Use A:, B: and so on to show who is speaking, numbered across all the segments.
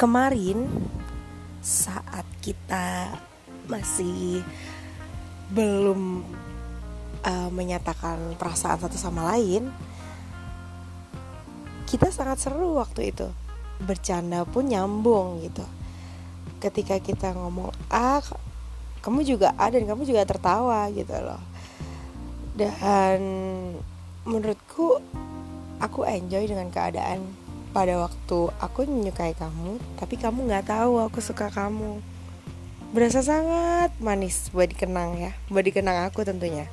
A: kemarin saat kita masih belum uh, menyatakan perasaan satu sama lain kita sangat seru waktu itu. Bercanda pun nyambung gitu. Ketika kita ngomong ah kamu juga A dan kamu juga tertawa gitu loh. Dan menurutku aku enjoy dengan keadaan pada waktu aku menyukai kamu tapi kamu nggak tahu aku suka kamu. Berasa sangat manis buat dikenang ya buat dikenang aku tentunya.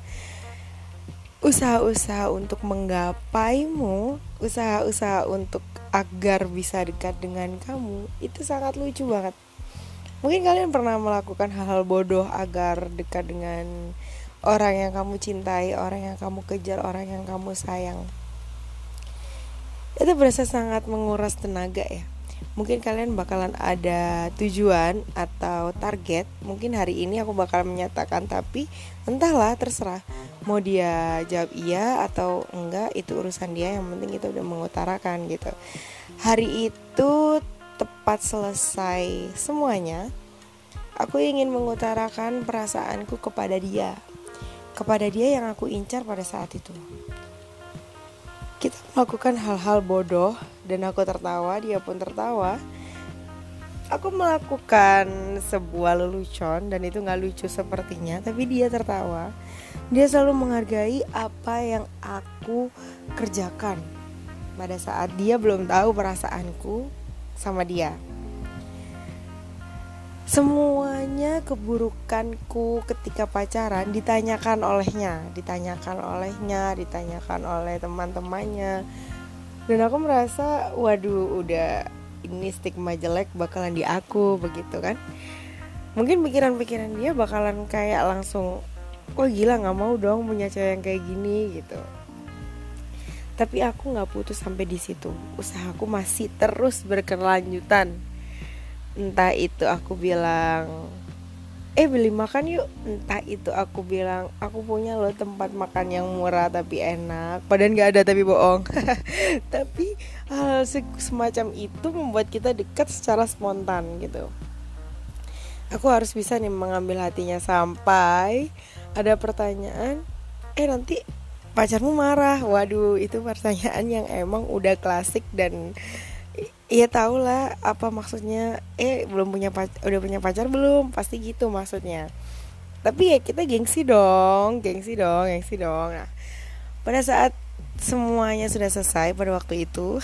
A: Usaha-usaha untuk menggapaimu usaha-usaha untuk agar bisa dekat dengan kamu itu sangat lucu banget. Mungkin kalian pernah melakukan hal-hal bodoh agar dekat dengan orang yang kamu cintai orang yang kamu kejar orang yang kamu sayang itu berasa sangat menguras tenaga ya. Mungkin kalian bakalan ada tujuan atau target. Mungkin hari ini aku bakal menyatakan tapi entahlah terserah. Mau dia jawab iya atau enggak itu urusan dia. Yang penting kita udah mengutarakan gitu. Hari itu tepat selesai semuanya aku ingin mengutarakan perasaanku kepada dia. Kepada dia yang aku incar pada saat itu melakukan hal-hal bodoh dan aku tertawa, dia pun tertawa. Aku melakukan sebuah lelucon dan itu nggak lucu sepertinya, tapi dia tertawa. Dia selalu menghargai apa yang aku kerjakan pada saat dia belum tahu perasaanku sama dia semuanya keburukanku ketika pacaran ditanyakan olehnya, ditanyakan olehnya, ditanyakan oleh teman-temannya. Dan aku merasa, waduh, udah ini stigma jelek bakalan di aku begitu kan. Mungkin pikiran-pikiran dia bakalan kayak langsung, wah gila nggak mau dong punya cewek yang kayak gini gitu. Tapi aku nggak putus sampai di situ. Usahaku masih terus berkelanjutan entah itu aku bilang eh beli makan yuk. Entah itu aku bilang aku punya loh tempat makan yang murah tapi enak. Padahal nggak ada tapi bohong. Tapi hal semacam itu membuat kita dekat secara spontan gitu. Aku harus bisa nih mengambil hatinya sampai ada pertanyaan eh nanti pacarmu marah. Waduh itu pertanyaan yang emang udah klasik dan Iya tau lah apa maksudnya. Eh belum punya pacar udah punya pacar belum? Pasti gitu maksudnya. Tapi ya kita gengsi dong gengsi dong gengsi dong. Nah pada saat semuanya sudah selesai pada waktu itu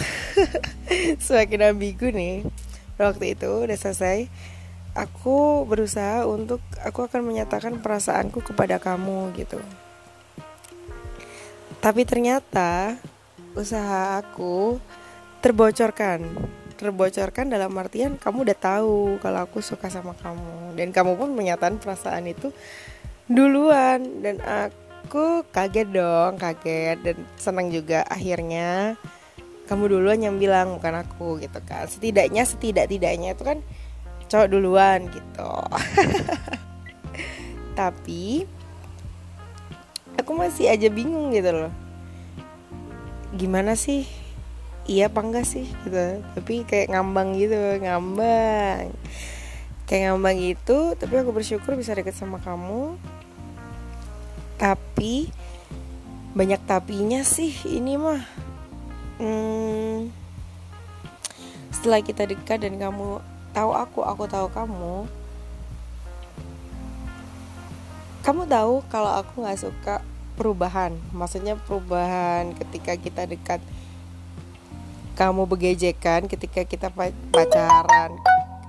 A: semakin ambigu nih pada waktu itu udah selesai aku berusaha untuk aku akan menyatakan perasaanku kepada kamu gitu. Tapi ternyata usaha aku terbocorkan. Terbocorkan dalam artian kamu udah tahu kalau aku suka sama kamu. Dan kamu pun menyatakan perasaan itu duluan. Dan aku kaget dong kaget. Dan senang juga akhirnya kamu duluan yang bilang bukan aku gitu kan. Setidaknya setidak tidaknya itu kan cowok duluan gitu. Tapi aku masih aja bingung gitu loh. Gimana sih iya apa enggak sih gitu. Tapi kayak ngambang gitu ngambang. Kayak ngambang gitu tapi aku bersyukur bisa deket sama kamu. Tapi banyak tapinya sih ini mah. Hmm, setelah kita dekat dan kamu tahu aku aku tahu kamu. Kamu tahu kalau aku nggak suka perubahan. Maksudnya perubahan ketika kita dekat kamu begejekan ketika kita pacaran.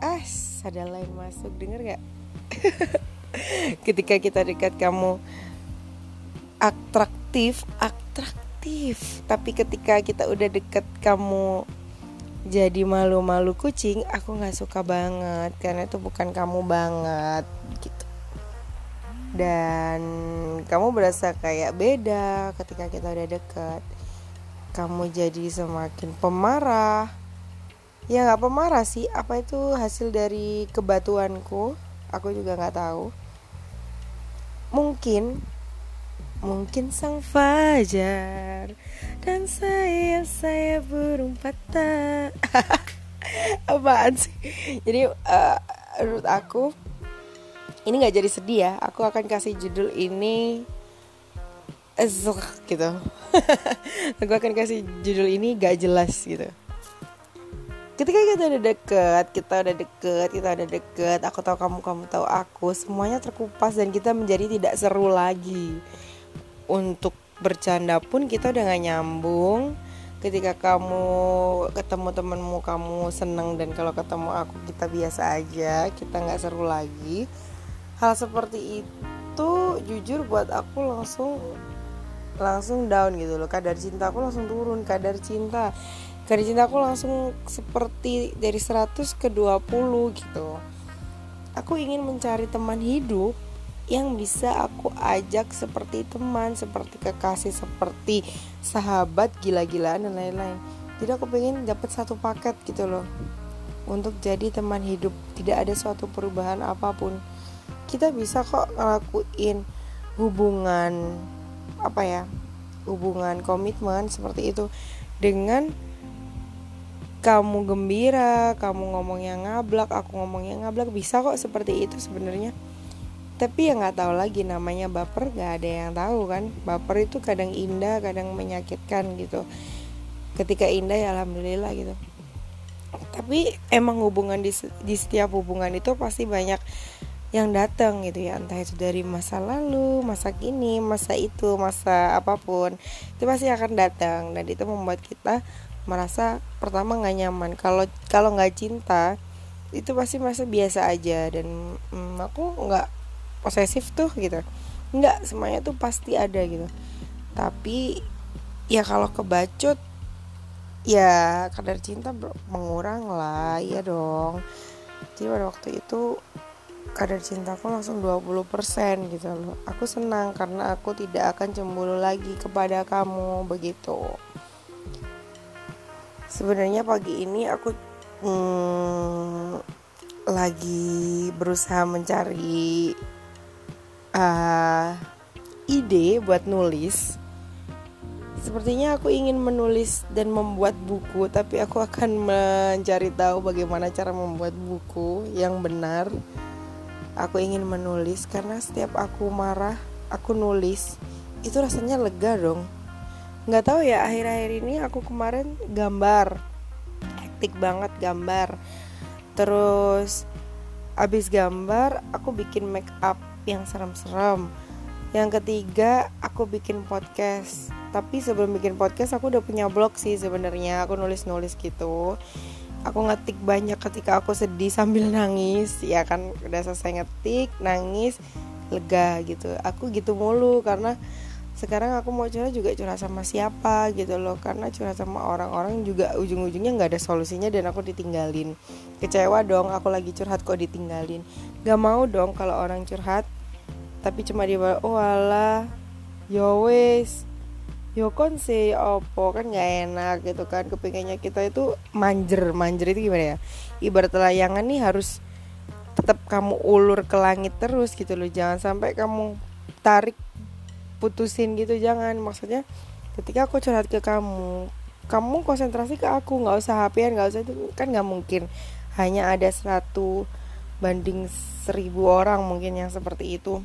A: Ah ada lain masuk denger gak ketika kita dekat kamu atraktif atraktif. Tapi ketika kita udah deket kamu jadi malu-malu kucing aku nggak suka banget. Karena itu bukan kamu banget gitu. Dan kamu berasa kayak beda ketika kita udah deket kamu jadi semakin pemarah. Ya nggak pemarah sih. Apa itu hasil dari kebatuanku? Aku juga nggak tahu. Mungkin mungkin sang fajar dan saya saya burung patah. Apaan sih? Jadi uh, menurut aku ini nggak jadi sedih ya. Aku akan kasih judul ini Ezuk gitu. Aku akan kasih judul ini gak jelas gitu. Ketika kita udah deket kita udah deket kita udah deket aku tahu kamu kamu tahu aku semuanya terkupas dan kita menjadi tidak seru lagi. Untuk bercanda pun kita udah gak nyambung. Ketika kamu ketemu temenmu kamu seneng dan kalau ketemu aku kita biasa aja kita nggak seru lagi. Hal seperti itu jujur buat aku langsung langsung down gitu loh kadar cinta aku langsung turun kadar cinta kadar cinta aku langsung seperti dari 100 ke 20 gitu aku ingin mencari teman hidup yang bisa aku ajak seperti teman, seperti kekasih, seperti sahabat, gila-gilaan dan lain-lain. Jadi aku pengen dapat satu paket gitu loh untuk jadi teman hidup. Tidak ada suatu perubahan apa pun. Kita bisa kok ngelakuin hubungan apa ya hubungan komitmen seperti itu dengan kamu gembira, kamu ngomongnya ngablak, aku ngomongnya ngablak bisa kok seperti itu sebenarnya. Tapi ya nggak tahu lagi namanya baper gak ada yang tahu kan. Baper itu kadang indah, kadang menyakitkan gitu. Ketika indah ya alhamdulillah gitu. Tapi emang hubungan di, di setiap hubungan itu pasti banyak yang datang gitu ya. Entah itu dari masa lalu masa kini masa itu masa apa pun itu pasti akan datang. Dan itu membuat kita merasa pertama nggak nyaman. Kalau kalau nggak cinta itu pasti masa biasa aja. Dan hmm, aku nggak posesif tuh gitu. Nggak semuanya tuh pasti ada gitu. Tapi ya kalau kebacut ya kadar cinta mengurang lah. Ya dong. Jadi pada waktu itu kadar cintaku langsung 20% gitu loh. Aku senang karena aku tidak akan cemburu lagi kepada kamu begitu. Sebenarnya pagi ini aku hmm, lagi berusaha mencari uh, ide buat nulis. Sepertinya aku ingin menulis dan membuat buku, tapi aku akan mencari tahu bagaimana cara membuat buku yang benar aku ingin menulis karena setiap aku marah aku nulis itu rasanya lega dong. Nggak tahu ya akhir-akhir ini aku kemarin gambar. Hektik banget gambar. Terus abis gambar aku bikin make up yang serem-serem. Yang ketiga aku bikin podcast. Tapi sebelum bikin podcast aku udah punya blog sih sebenarnya. Aku nulis-nulis gitu aku ngetik banyak ketika aku sedih sambil nangis. Ya kan udah selesai ngetik nangis lega gitu. Aku gitu mulu karena sekarang aku mau curhat juga curhat sama siapa gitu loh. Karena curhat sama orang-orang juga ujung-ujungnya nggak ada solusinya dan aku ditinggalin. Kecewa dong aku lagi curhat kok ditinggalin. Gak mau dong kalau orang curhat tapi cuma dia oh alah yowes yo kon sih opo? Kan nggak enak gitu kan. Kepinginnya kita itu manjer manjer itu gimana ya? Ibarat layangan nih harus tetap kamu ulur ke langit terus gitu loh. Jangan sampai kamu tarik putusin gitu. Jangan. Maksudnya ketika aku curhat ke kamu kamu konsentrasi ke aku. Nggak usah hp nggak usah itu. Kan nggak mungkin. Hanya ada satu banding seribu orang mungkin yang seperti itu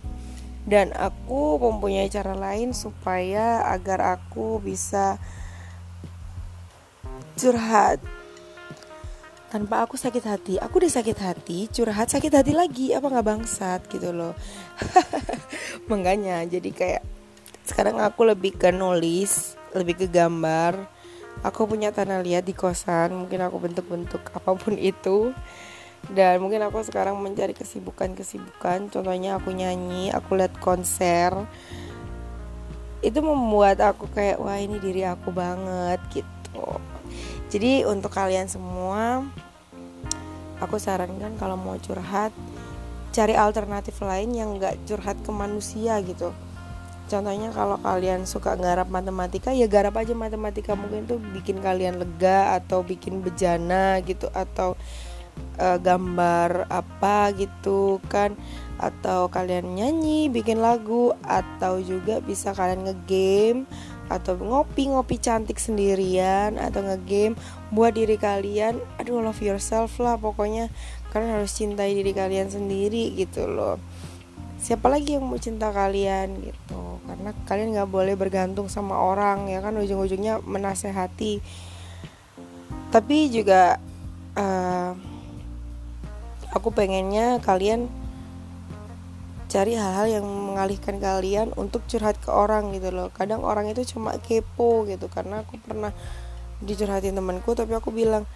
A: dan aku mempunyai cara lain supaya agar aku bisa curhat. Tanpa aku sakit hati. Aku udah sakit hati curhat sakit hati lagi. Apa nggak bangsat gitu loh. Mengganya jadi kayak sekarang aku lebih ke nulis lebih ke gambar. Aku punya tanah liat di kosan mungkin aku bentuk-bentuk apa pun itu dan mungkin aku sekarang mencari kesibukan-kesibukan. Contohnya aku nyanyi aku lihat konser. Itu membuat aku kayak wah ini diri aku banget gitu. Jadi untuk kalian semua aku sarankan kalau mau curhat cari alternatif lain yang gak curhat ke manusia gitu. Contohnya kalau kalian suka garap matematika ya garap aja matematika. Mungkin tuh bikin kalian lega atau bikin bejana gitu. Atau uh, gambar apa gitu kan? Atau kalian nyanyi bikin lagu atau juga bisa kalian ngegame atau ngopi-ngopi cantik sendirian atau ngegame buat diri kalian. Aduh love yourself lah pokoknya. Kalian harus cintai diri kalian sendiri gitu loh. Siapa lagi yang mau cinta kalian gitu? Karena kalian nggak boleh bergantung sama orang ya kan? Ujung-ujungnya menasehati. Tapi juga uh, aku pengennya kalian cari hal-hal yang mengalihkan kalian untuk curhat ke orang gitu loh. Kadang orang itu cuma kepo gitu karena aku pernah dicurhatin temanku tapi aku bilang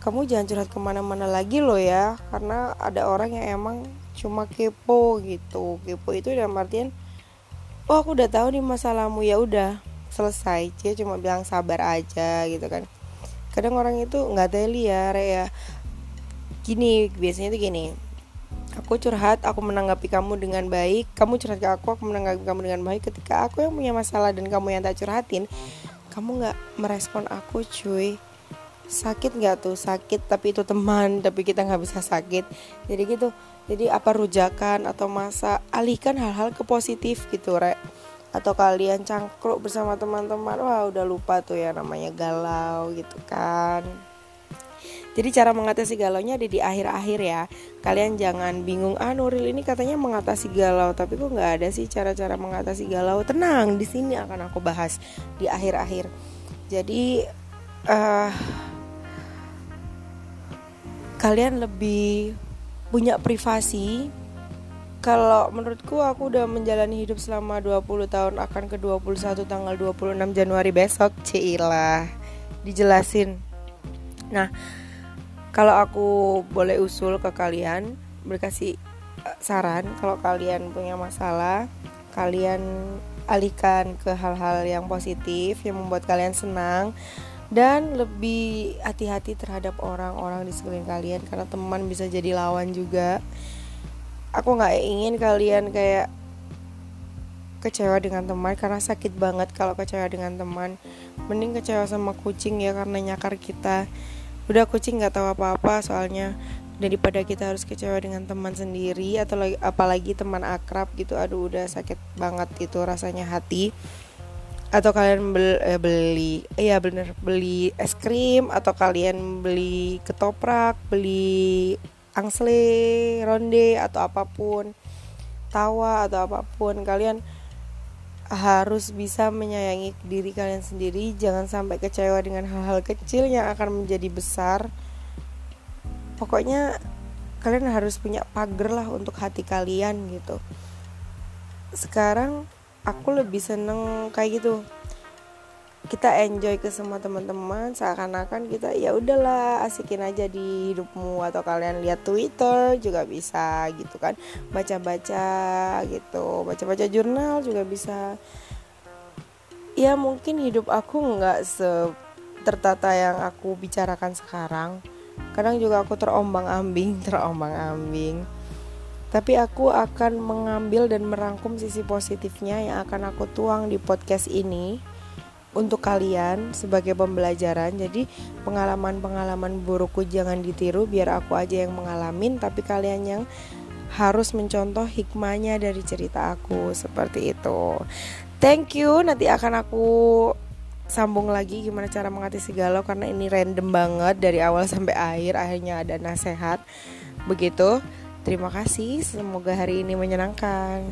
A: kamu jangan curhat ke mana-mana lagi loh ya karena ada orang yang emang cuma kepo gitu. Kepo itu dalam artian oh aku udah tahu nih masalahmu ya udah selesai. Dia cuma bilang sabar aja gitu kan. Kadang orang itu nggak teli ya re ya gini biasanya tuh gini. Aku curhat aku menanggapi kamu dengan baik. Kamu curhat ke aku aku menanggapi kamu dengan baik. Ketika aku yang punya masalah dan kamu yang tak curhatin kamu nggak merespon aku cuy. Sakit nggak tuh? Sakit tapi itu teman tapi kita nggak bisa sakit. Jadi gitu. Jadi apa rujakan atau masa alihkan hal-hal ke positif gitu rek. Atau kalian cangkruk bersama teman-teman. Wah udah lupa tuh ya namanya galau gitu kan jadi cara mengatasi galaunya ada di akhir-akhir ya. Kalian jangan bingung, ah Nuril ini katanya mengatasi galau, tapi kok nggak ada sih cara-cara mengatasi galau. Tenang, di sini akan aku bahas di akhir-akhir. Jadi uh, kalian lebih punya privasi kalau menurutku aku udah menjalani hidup selama 20 tahun akan ke 21 tanggal 26 Januari besok Cilah dijelasin nah kalau aku boleh usul ke kalian berkasih eh, saran kalau kalian punya masalah kalian alihkan ke hal-hal yang positif yang membuat kalian senang dan lebih hati-hati terhadap orang-orang di sekeliling kalian karena teman bisa jadi lawan juga. Aku nggak ingin kalian kayak kecewa dengan teman karena sakit banget kalau kecewa dengan teman. Mending kecewa sama kucing ya karena nyakar kita udah kucing nggak tahu apa-apa soalnya daripada kita harus kecewa dengan teman sendiri atau lagi, apalagi teman akrab gitu aduh udah sakit banget itu rasanya hati. Atau kalian beli, eh, beli iya bener beli es krim atau kalian beli ketoprak beli angsle ronde atau apa pun tawa atau apa pun kalian harus bisa menyayangi diri kalian sendiri. Jangan sampai kecewa dengan hal-hal kecil yang akan menjadi besar. Pokoknya kalian harus punya pagar lah untuk hati kalian gitu. Sekarang aku lebih seneng kayak gitu kita enjoy ke semua teman-teman seakan-akan kita ya udahlah asikin aja di hidupmu atau kalian lihat Twitter juga bisa gitu kan. Baca-baca gitu baca-baca jurnal juga bisa. Ya mungkin hidup aku nggak se tertata yang aku bicarakan sekarang. Kadang juga aku terombang-ambing terombang-ambing tapi aku akan mengambil dan merangkum sisi positifnya yang akan aku tuang di podcast ini untuk kalian sebagai pembelajaran. Jadi pengalaman-pengalaman burukku jangan ditiru biar aku aja yang mengalamin tapi kalian yang harus mencontoh hikmahnya dari cerita aku seperti itu. Thank you. Nanti akan aku sambung lagi gimana cara mengatasi galau karena ini random banget dari awal sampai akhir akhirnya ada nasihat begitu terima kasih semoga hari ini menyenangkan